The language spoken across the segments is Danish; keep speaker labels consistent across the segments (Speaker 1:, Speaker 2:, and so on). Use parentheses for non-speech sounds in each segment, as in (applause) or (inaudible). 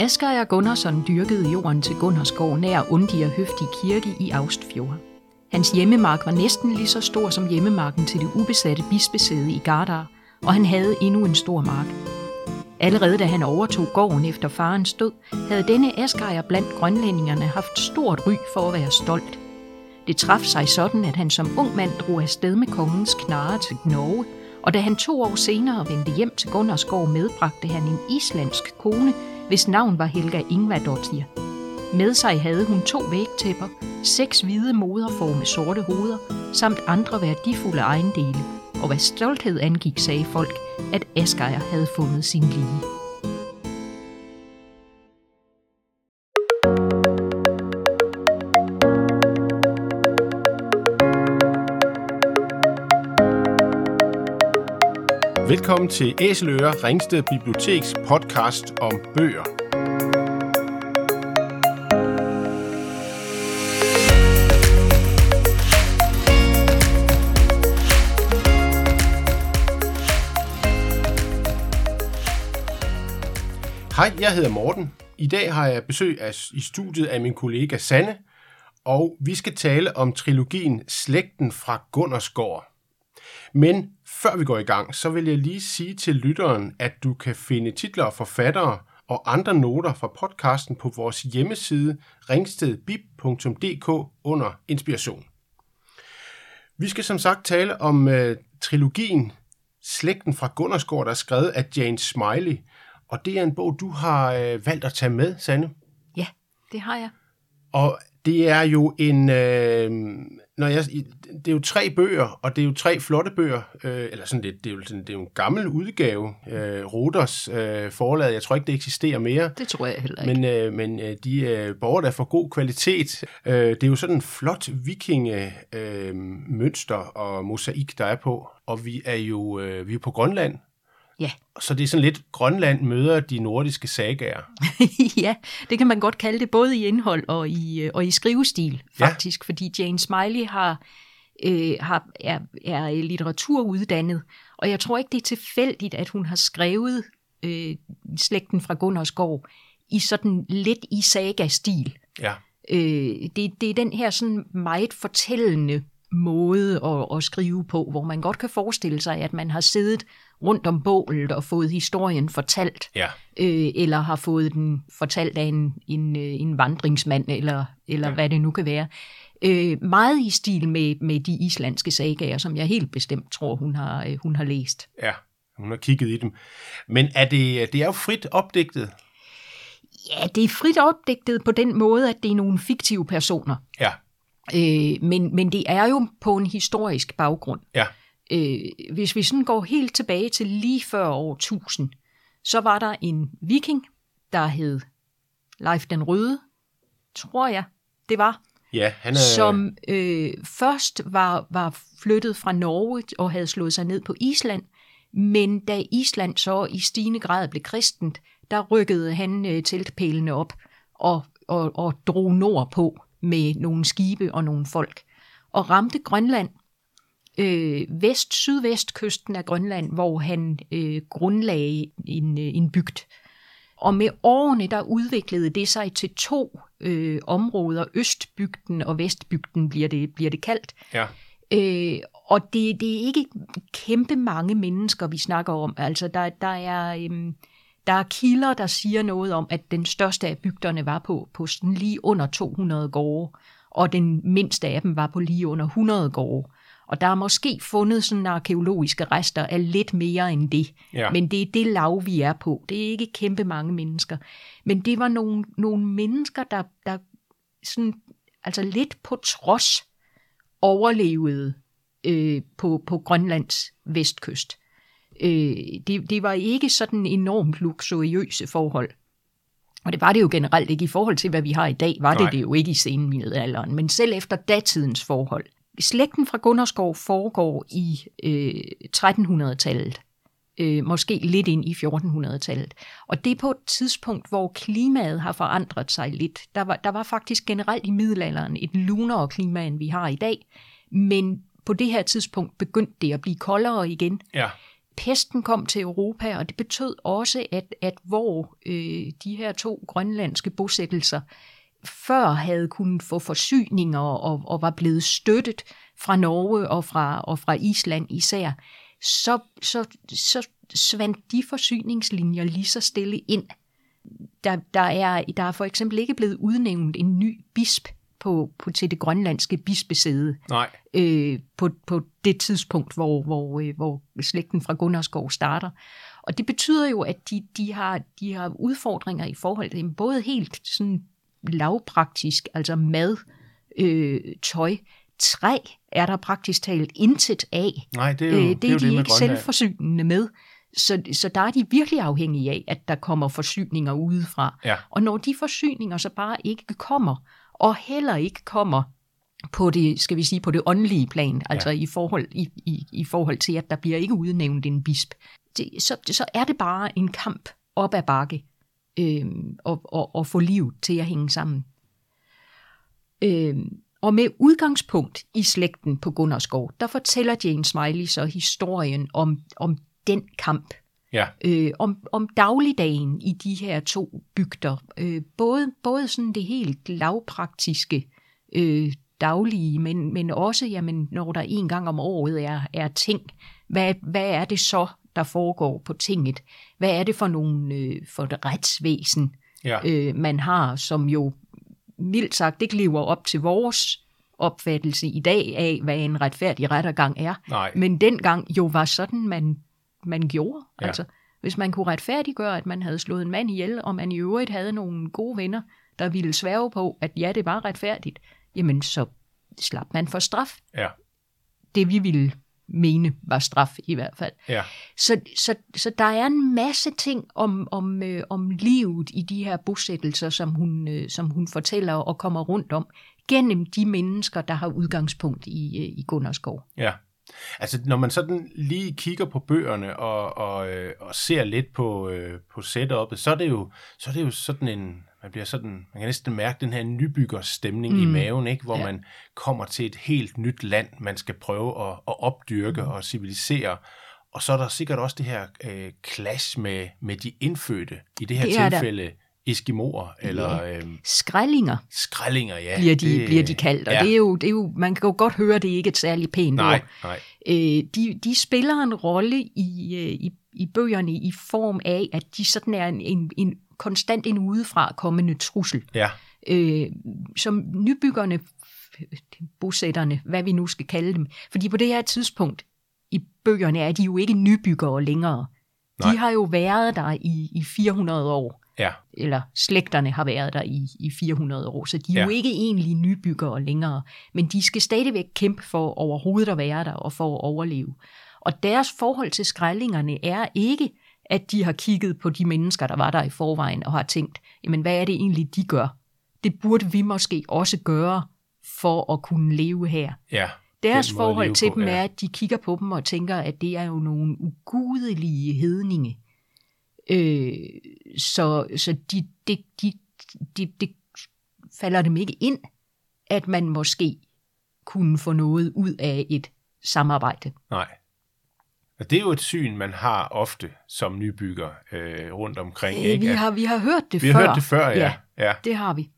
Speaker 1: Asger Gunnarsson dyrkede jorden til Gunnarsgård nær Undier Høftig Kirke i Austfjord. Hans hjemmemark var næsten lige så stor som hjemmemarken til det ubesatte bispesæde i Gardar, og han havde endnu en stor mark. Allerede da han overtog gården efter farens død, havde denne Asgeir blandt grønlændingerne haft stort ry for at være stolt. Det traf sig sådan, at han som ung mand drog afsted med kongens knare til Norge, og da han to år senere vendte hjem til Gunnarsgård, medbragte han en islandsk kone, hvis navn var Helga Ingvardottir. Med sig havde hun to vægtæpper, seks hvide moderfor med sorte hoveder, samt andre værdifulde ejendele, og hvad stolthed angik, sagde folk, at Asgeir havde fundet sin lige.
Speaker 2: Velkommen til Æseløre Ringsted Biblioteks podcast om bøger. Hej, jeg hedder Morten. I dag har jeg besøg af, i studiet af min kollega Sanne, og vi skal tale om trilogien Slægten fra Gunnarsgård. Men før vi går i gang, så vil jeg lige sige til lytteren, at du kan finde titler og forfattere og andre noter fra podcasten på vores hjemmeside ringstedbib.dk under inspiration. Vi skal som sagt tale om uh, trilogien Slægten fra Gunnarsgård, der er skrevet af Jane Smiley. Og det er en bog, du har uh, valgt at tage med, Sanne.
Speaker 1: Ja, det har jeg.
Speaker 2: Og det er jo en, øh, når jeg, det er jo tre bøger, og det er jo tre flotte bøger, øh, eller sådan det, det, er jo, sådan, det er jo en gammel udgave, øh, Roders øh, forlag, jeg tror ikke, det eksisterer mere.
Speaker 1: Det tror jeg heller ikke.
Speaker 2: Men, øh, men øh, de øh, borger der for god kvalitet. Øh, det er jo sådan en flot vikinge øh, mønster og mosaik, der er på, og vi er jo øh, vi er på Grønland,
Speaker 1: Ja.
Speaker 2: så det er sådan lidt, Grønland møder de nordiske sagaer. (laughs)
Speaker 1: ja, det kan man godt kalde det, både i indhold og i, øh, og i skrivestil,
Speaker 2: Ja.
Speaker 1: faktisk, fordi Jane Smiley har, øh, har, er, er litteraturuddannet, og jeg tror ikke, det er tilfældigt, at hun har skrevet øh, slægten fra Gunnarsgård i sådan lidt i saga-stil.
Speaker 2: Ja,
Speaker 1: Øh, det, det er den her sådan meget fortællende måde at, at skrive på, hvor man godt kan forestille sig, at man har siddet rundt om bålet og fået historien fortalt,
Speaker 2: ja,
Speaker 1: øh, eller har fået den fortalt af en, en, øh, en vandringsmand, eller, eller
Speaker 2: Ja.
Speaker 1: ja. hvad det nu kan være. Øh, meget i stil med, med de islandske sagaer, som jeg helt bestemt tror, hun har, øh, hun har læst.
Speaker 2: ja. Hun har kigget i dem. Men er det, det er jo frit opdigtet.
Speaker 1: Ja, det er frit opdigtet på den måde, at det er nogle fiktive personer.
Speaker 2: Ja,
Speaker 1: Øh, men, men det er jo på en historisk baggrund.
Speaker 2: ja,
Speaker 1: Øh, hvis vi sådan går helt tilbage til lige før år 1000, så var der en viking, der hed Leif den Røde, tror jeg, det var,
Speaker 2: ja. Han er,
Speaker 1: som øh, først var, var flyttet fra Norge og havde slået sig ned på Island, men da Island så i stigende grad blev kristent, der rykkede han øh, teltpælene op og, og, og drog nordpå med nogle skibe og nogle folk, og ramte Grønland, øh, vest sydvestkysten af Grønland, hvor han øh, grundlagde en, øh, en bygd. Og med årene, der udviklede det sig til to øh, områder, Østbygden og Vestbygden bliver det, bliver det kaldt.
Speaker 2: ja,
Speaker 1: Øh, og det, det er ikke kæmpe mange mennesker, vi snakker om. Altså, der, der, er, øhm, der er kilder, der siger noget om, at den største af bygderne var på, på sådan lige under 200 gårde, og den mindste af dem var på lige under 100 gårde. Og der er måske fundet sådan arkeologiske rester af lidt mere end det.
Speaker 2: Ja.
Speaker 1: Men det er det lav, vi er på. Det er ikke kæmpe mange mennesker. Men det var nogle, nogle mennesker, der, der sådan, altså lidt på trods overlevede øh, på, på Grønlands vestkyst. Øh, det, det var ikke sådan enormt luksuriøse forhold. Og det var det jo generelt ikke i forhold til, hvad vi har i dag, var
Speaker 2: Nej.
Speaker 1: det det jo ikke i senmiddelalderen, men selv efter datidens forhold. Slægten fra Gunnarsgård foregår i øh, 1300-tallet, øh, måske lidt ind i 1400-tallet. Og det er på et tidspunkt, hvor klimaet har forandret sig lidt. Der var, der var faktisk generelt i middelalderen et lunere klima, end vi har i dag, men på det her tidspunkt begyndte det at blive koldere igen.
Speaker 2: ja,
Speaker 1: pesten kom til Europa, og det betød også, at, at hvor øh, de her to grønlandske bosættelser før havde kunnet få forsyninger og, og var blevet støttet fra Norge og fra, og fra Island især, så, så, så svandt de forsyningslinjer lige så stille ind. Der, der, er, der er for eksempel ikke blevet udnævnt en ny bisp på, på til det grønlandske bispesæde.
Speaker 2: Nej.
Speaker 1: Øh, på, på det tidspunkt, hvor, hvor, øh, hvor slægten fra Gunnerskov starter. Og det betyder jo, at de, de, har, de har udfordringer i forhold til både helt sådan lavpraktisk, altså mad, øh, tøj, træ er der praktisk talt intet af.
Speaker 2: Nej, det er jo
Speaker 1: øh,
Speaker 2: det, er
Speaker 1: det er
Speaker 2: jo
Speaker 1: de
Speaker 2: det
Speaker 1: ikke selvforsynende med. Så, så der er de virkelig afhængige af, at der kommer forsyninger udefra.
Speaker 2: Ja.
Speaker 1: Og når de forsyninger så bare ikke kommer, og heller ikke kommer på det, skal vi sige, på det åndelige plan, altså i, forhold, i, i, i forhold til, at der bliver ikke udnævnt en bisp, det, så, så er det bare en kamp op ad bakke øh, og, og, og få livet til at hænge sammen. Øh, og med udgangspunkt i slægten på Gunnerskov, der fortæller Jane Smiley så historien om, om den kamp,
Speaker 2: Ja,
Speaker 1: øh, om, om dagligdagen i de her to bygder. Øh, både, både sådan det helt lavpraktiske øh, daglige, men, men også, jamen, når der en gang om året er, er ting, hvad, hvad er det så, der foregår på tinget? Hvad er det for nogle øh, for et retsvæsen,
Speaker 2: ja.
Speaker 1: øh, man har, som jo mildt sagt ikke lever op til vores opfattelse i dag af, hvad en retfærdig rettergang er.
Speaker 2: Nej.
Speaker 1: Men dengang jo var sådan, man, man gjorde. Ja. Altså, hvis man kunne retfærdiggøre, at man havde slået en mand ihjel, og man i øvrigt havde nogle gode venner, der ville sværge på, at ja, det var retfærdigt, jamen så slap man for straf.
Speaker 2: Ja,
Speaker 1: Det vi ville mene var straf i hvert fald.
Speaker 2: ja.
Speaker 1: Så, så, så der er en masse ting om, om, øh, om livet i de her bosættelser, som hun, øh, som hun fortæller og kommer rundt om, gennem de mennesker, der har udgangspunkt i, øh, i Gunnerskov.
Speaker 2: Ja. Altså, når man sådan lige kigger på bøgerne og, og, øh, og ser lidt på, øh, på setup'et, så er, det jo, så er det jo sådan en, man bliver sådan, man kan næsten mærke den her nybyggerstemning mm. i maven, ikke? hvor ja.
Speaker 1: Ja.
Speaker 2: man kommer til et helt nyt land, man skal prøve at, at opdyrke mm. og civilisere. Og så er der sikkert også det her øh, clash med, med de indfødte, i det her
Speaker 1: Det er der.
Speaker 2: tilfælde eskimoer eller øh,
Speaker 1: Skrællinger
Speaker 2: skrællinger, ja.
Speaker 1: bliver de, bliver de kaldt, og
Speaker 2: ja.
Speaker 1: ja. det, er jo, det er jo, man kan jo godt høre, det er ikke et særligt pænt
Speaker 2: Nej,
Speaker 1: ord.
Speaker 2: nej.
Speaker 1: Øh, de, de spiller en rolle i, øh, i, i bøgerne i form af, at de sådan er en, en, en konstant en udefra kommende trussel.
Speaker 2: Ja,
Speaker 1: øh, som nybyggerne, bosætterne, hvad vi nu skal kalde dem. Fordi på det her tidspunkt i bøgerne er de jo ikke nybyggere længere.
Speaker 2: Nej.
Speaker 1: De har jo været der i, i 400 år,
Speaker 2: ja,
Speaker 1: eller slægterne har været der i, i 400 år, så de er
Speaker 2: Ja.
Speaker 1: jo ikke egentlig nybyggere længere. Men de skal stadigvæk kæmpe for overhovedet at være der og for at overleve. Og deres forhold til skrællingerne er ikke, at de har kigget på de mennesker, der var der i forvejen, og har tænkt, jamen hvad er det egentlig, de gør? Det burde vi måske også gøre for at kunne leve her.
Speaker 2: ja.
Speaker 1: Deres forhold til
Speaker 2: på,
Speaker 1: dem
Speaker 2: ja.
Speaker 1: er, at de kigger på dem og tænker, at det er jo nogle ugudelige hedninge. Øh, så så de, de, de, de, de falder dem ikke ind, at man måske kunne få noget ud af et samarbejde.
Speaker 2: Nej. Og det er jo et syn, man har ofte som nybygger øh, rundt omkring.
Speaker 1: Øh,
Speaker 2: ikke?
Speaker 1: vi, har, vi har hørt det
Speaker 2: vi
Speaker 1: før.
Speaker 2: har hørt det før, ja.
Speaker 1: ja.
Speaker 2: ja.
Speaker 1: Det har vi.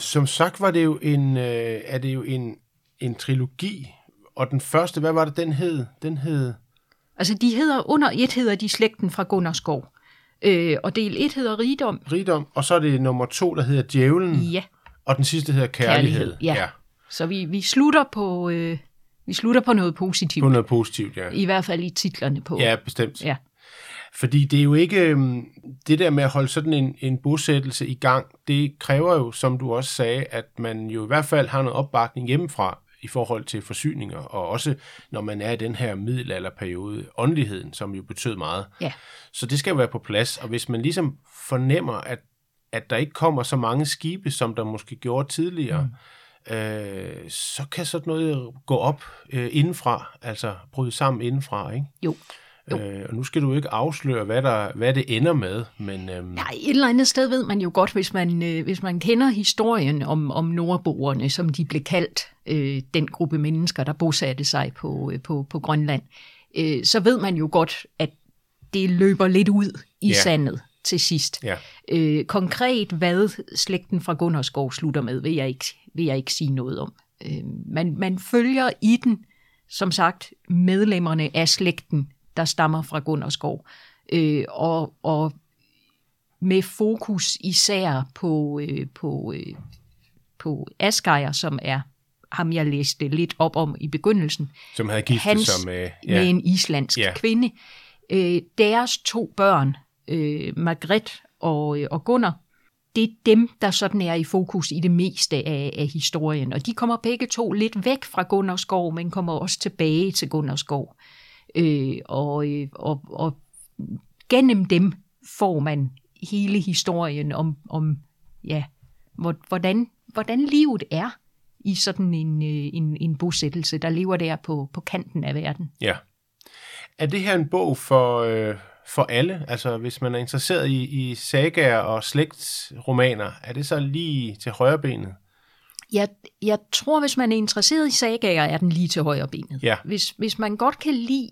Speaker 2: Som sagt var det jo en, øh, er det jo en, en trilogi, og den første, hvad var det, den hed? Den hed,
Speaker 1: Altså, de hedder, under et hedder de slægten fra Gunnerskov, øh, og del 1 hedder Rigdom.
Speaker 2: Rigdom, og så er det nummer to, der hedder Djævlen,
Speaker 1: Ja,
Speaker 2: og den sidste hedder Kærlighed.
Speaker 1: Kærlighed, ja. så vi, vi, slutter på, øh, vi slutter på noget positivt.
Speaker 2: På noget positivt, ja.
Speaker 1: I hvert fald i titlerne på.
Speaker 2: Ja, bestemt.
Speaker 1: Ja.
Speaker 2: Fordi det er jo ikke, øhm, det der med at holde sådan en, en bosættelse i gang, det kræver jo, som du også sagde, at man jo i hvert fald har noget opbakning hjemmefra i forhold til forsyninger, og også når man er i den her middelalderperiode, åndeligheden, som jo betød meget.
Speaker 1: Ja.
Speaker 2: Så det skal være på plads, og hvis man ligesom fornemmer, at, at der ikke kommer så mange skibe, som der måske gjorde tidligere, mm. Øh, så kan sådan noget gå op øh, indenfra, altså bryde sammen indenfra, ikke?
Speaker 1: Jo. Jo.
Speaker 2: Øh, og nu skal du ikke afsløre, hvad, der, hvad det ender med, men øhm,
Speaker 1: Nej, et eller andet sted ved man jo godt, hvis man, øh, hvis man kender historien om, om nordboerne, som de blev kaldt, øh, den gruppe mennesker, der bosatte sig på, øh, på, på Grønland. øh, så ved man jo godt, at det løber lidt ud i
Speaker 2: Ja.
Speaker 1: sandet til sidst.
Speaker 2: Ja.
Speaker 1: Øh, konkret, hvad slægten fra Gunnerskov slutter med, vil jeg ikke, vil jeg ikke sige noget om. Øh, man, man følger i den, som sagt, medlemmerne af slægten, der stammer fra Gunnerskov. Øh, og, og med fokus især på, øh, på, øh, på Asgeir, som er ham, jeg læste lidt op om i begyndelsen,
Speaker 2: Som havde giftet
Speaker 1: Hans-
Speaker 2: sig med...
Speaker 1: ja. med en islandsk
Speaker 2: ja.
Speaker 1: kvinde. Øh, deres to børn, øh, Margrethe og, øh, og Gunnar, det er dem, der sådan er i fokus i det meste af, af historien. Og de kommer begge to lidt væk fra Gunnerskov, men kommer også tilbage til Gunnerskov. Øh, og, øh, og, og gennem dem får man hele historien om, om ja, hvordan, hvordan livet er i sådan en, øh, en, en bosættelse, der lever der på, på kanten af verden.
Speaker 2: Ja. Er det her en bog for, øh, for alle? Altså, hvis man er interesseret i, i sagaer og slægtsromaner, er det så lige til højre benet?
Speaker 1: Jeg, jeg tror, hvis man er interesseret i sagager, er den lige til højre benet.
Speaker 2: Ja.
Speaker 1: Hvis, hvis man godt kan lide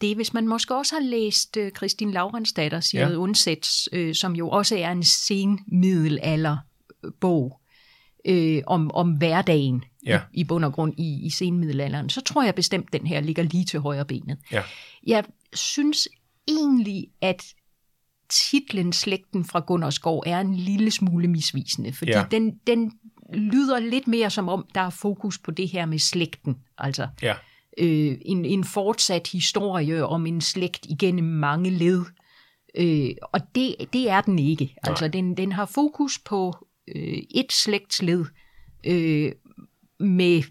Speaker 1: det, hvis man måske også har læst uh, Kristin Laurensdatter, Sigrid
Speaker 2: Ja.
Speaker 1: Undsets, øh, som jo også er en senmiddelalder bog øh, om, om hverdagen
Speaker 2: Ja.
Speaker 1: i, i bund og grund i, i senmiddelalderen, så tror jeg bestemt, den her ligger lige til højre benet.
Speaker 2: Ja.
Speaker 1: Jeg synes egentlig, at titlen Slægten fra Gunnerskov er en lille smule misvisende, fordi
Speaker 2: ja.
Speaker 1: den, den lyder lidt mere som om, der er fokus på det her med slægten. Altså
Speaker 2: Ja.
Speaker 1: øh, en, en fortsat historie om en slægt igennem mange led. Øh, og det, det er den ikke. Altså den, den har fokus på øh, et slægtsled øh, med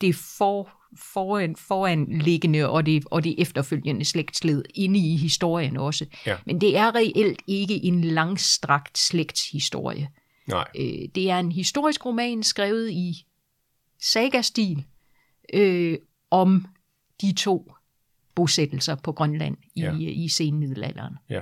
Speaker 1: det for, foran, foranliggende og det, og det efterfølgende slægtsled inde i historien også.
Speaker 2: Ja.
Speaker 1: Men det er reelt ikke en langstrakt slægtshistorie.
Speaker 2: Nej.
Speaker 1: Øh, det er en historisk roman skrevet i sagastil øh, om de to bosættelser på Grønland i,
Speaker 2: Ja.
Speaker 1: ja. i senmiddelalderen.
Speaker 2: Ja.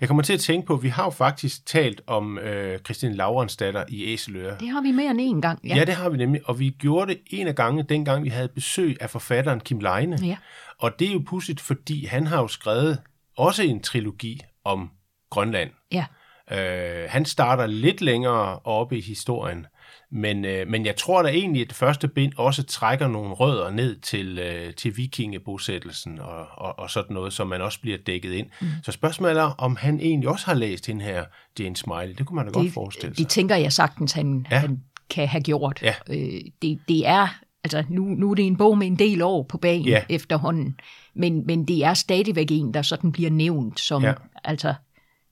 Speaker 2: Jeg kommer til at tænke på, at vi har jo faktisk talt om øh, Christine Laurensdatter i Æseløre.
Speaker 1: Det har vi mere end en gang.
Speaker 2: Ja. ja, det har vi nemlig, og vi gjorde det en af gange, dengang vi havde besøg af forfatteren Kim Leine.
Speaker 1: ja.
Speaker 2: Og det er jo pudsigt, fordi han har jo skrevet også en trilogi om Grønland.
Speaker 1: ja.
Speaker 2: Øh, han starter lidt længere oppe i historien, men, øh, men jeg tror da egentlig, at det første bind også trækker nogle rødder ned til, øh, til vikingebosættelsen og, og, og sådan noget, som man også bliver dækket ind. Mm. Så spørgsmålet er, om han egentlig også har læst den her Jane Smiley. Det kunne man da godt forestille sig.
Speaker 1: det tænker jeg sagtens, han,
Speaker 2: Ja.
Speaker 1: han kan have gjort.
Speaker 2: Ja.
Speaker 1: Øh, det, det er, altså nu, nu er det en bog med en del år på bagen
Speaker 2: Ja.
Speaker 1: efterhånden, men, men det er stadigvæk en, der sådan bliver nævnt som
Speaker 2: ja.
Speaker 1: altså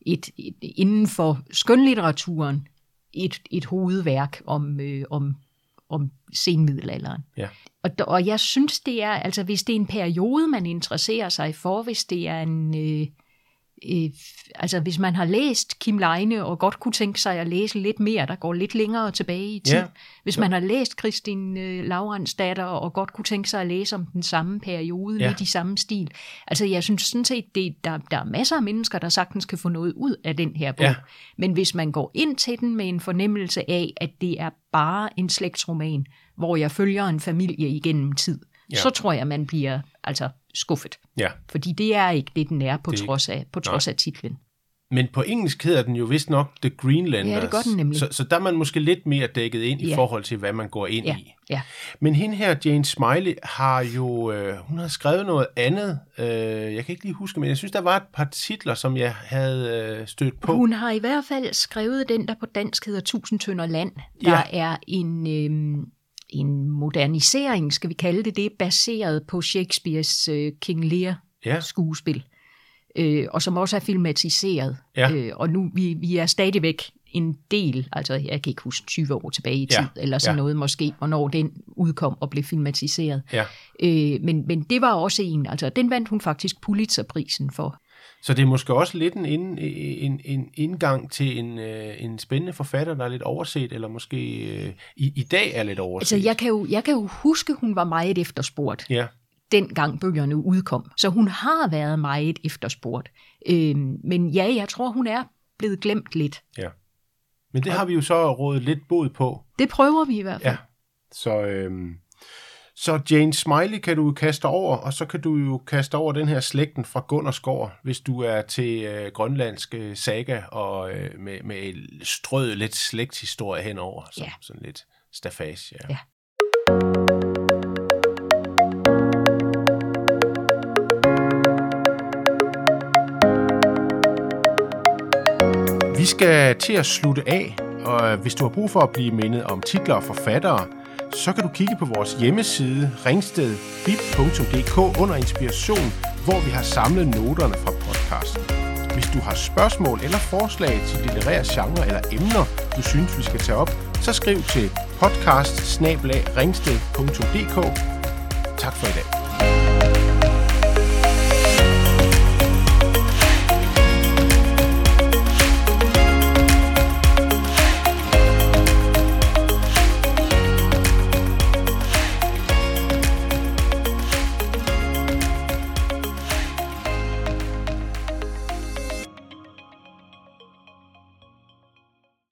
Speaker 1: et, et, inden for skønlitteraturen et, et hovedværk om, øh, om, om senmiddelalderen.
Speaker 2: Ja.
Speaker 1: Og, og jeg synes, det er, altså hvis det er en periode, man interesserer sig for, hvis det er en, øh, øh, altså hvis man har læst Kim Leine og godt kunne tænke sig at læse lidt mere, der går lidt længere tilbage i tid.
Speaker 2: Ja.
Speaker 1: Hvis man har læst Kristin øh, Laurens datter og godt kunne tænke sig at læse om den samme periode,
Speaker 2: Ja.
Speaker 1: lidt i samme stil. Altså jeg synes sådan set, det, der, der er masser af mennesker, der sagtens kan få noget ud af den her bog.
Speaker 2: Ja.
Speaker 1: Men hvis man går ind til den med en fornemmelse af, at det er bare en slægtsroman, hvor jeg følger en familie igennem tid,
Speaker 2: ja.
Speaker 1: så tror jeg, man bliver altså skuffet.
Speaker 2: Ja.
Speaker 1: Fordi det er ikke det, den er på
Speaker 2: Det
Speaker 1: trods af, på trods af titlen.
Speaker 2: Men på engelsk hedder den jo vist nok The Greenlanders.
Speaker 1: Ja, det gør den nemlig.
Speaker 2: Så, så der er man måske lidt mere dækket ind i
Speaker 1: Ja.
Speaker 2: forhold til, hvad man går ind
Speaker 1: Ja,
Speaker 2: i.
Speaker 1: ja.
Speaker 2: Men hende her, Jane Smiley, har jo øh, hun har skrevet noget andet. Øh, jeg kan ikke lige huske, men jeg synes, der var et par titler, som jeg havde øh, stødt på.
Speaker 1: Hun har i hvert fald skrevet den, der på dansk hedder Tusind Tønder Land. Der
Speaker 2: Ja.
Speaker 1: er en, øhm, en modernisering, skal vi kalde det det, baseret på Shakespeares øh, King Lear
Speaker 2: Ja.
Speaker 1: skuespil, øh, og som også er filmatiseret.
Speaker 2: Ja.
Speaker 1: Øh, og nu vi, vi er stadigvæk en del, altså jeg kan ikke huske 20 år tilbage i tid,
Speaker 2: Ja,
Speaker 1: eller sådan ja. noget måske, hvornår den udkom og blev filmatiseret.
Speaker 2: Ja.
Speaker 1: Øh, men, men det var også en, altså den vandt hun faktisk Pulitzerprisen for.
Speaker 2: Så det er måske også lidt en, ind, en, en indgang til en, øh, en spændende forfatter, der er lidt overset, eller måske øh, i, i dag er lidt overset.
Speaker 1: Altså jeg kan, jo, jeg kan jo huske, hun var meget efterspurgt,
Speaker 2: Ja,
Speaker 1: dengang bøgerne udkom. Så hun har været meget efterspurgt. Øh, men ja, jeg tror, hun er blevet glemt lidt.
Speaker 2: ja. Men det har vi jo så rådet lidt bod på.
Speaker 1: Det prøver vi i hvert fald.
Speaker 2: Ja. Så, øhm, Så Jane Smiley kan du kaste over, og så kan du jo kaste over den her slægten fra Gunnarsgård, hvis du er til øh, grønlandsk øh, saga og øh, med, med strød lidt slægtshistorie henover. Så,
Speaker 1: Ja.
Speaker 2: Sådan lidt stafage. Ja.
Speaker 1: Ja.
Speaker 2: Vi skal til at slutte af, og hvis du har brug for at blive mindet om titler og forfattere, så kan du kigge på vores hjemmeside ringstedbib.dk under inspiration, hvor vi har samlet noterne fra podcasten. Hvis du har spørgsmål eller forslag til litterære genre eller emner, du synes, vi skal tage op, så skriv til podcast Tak for i dag.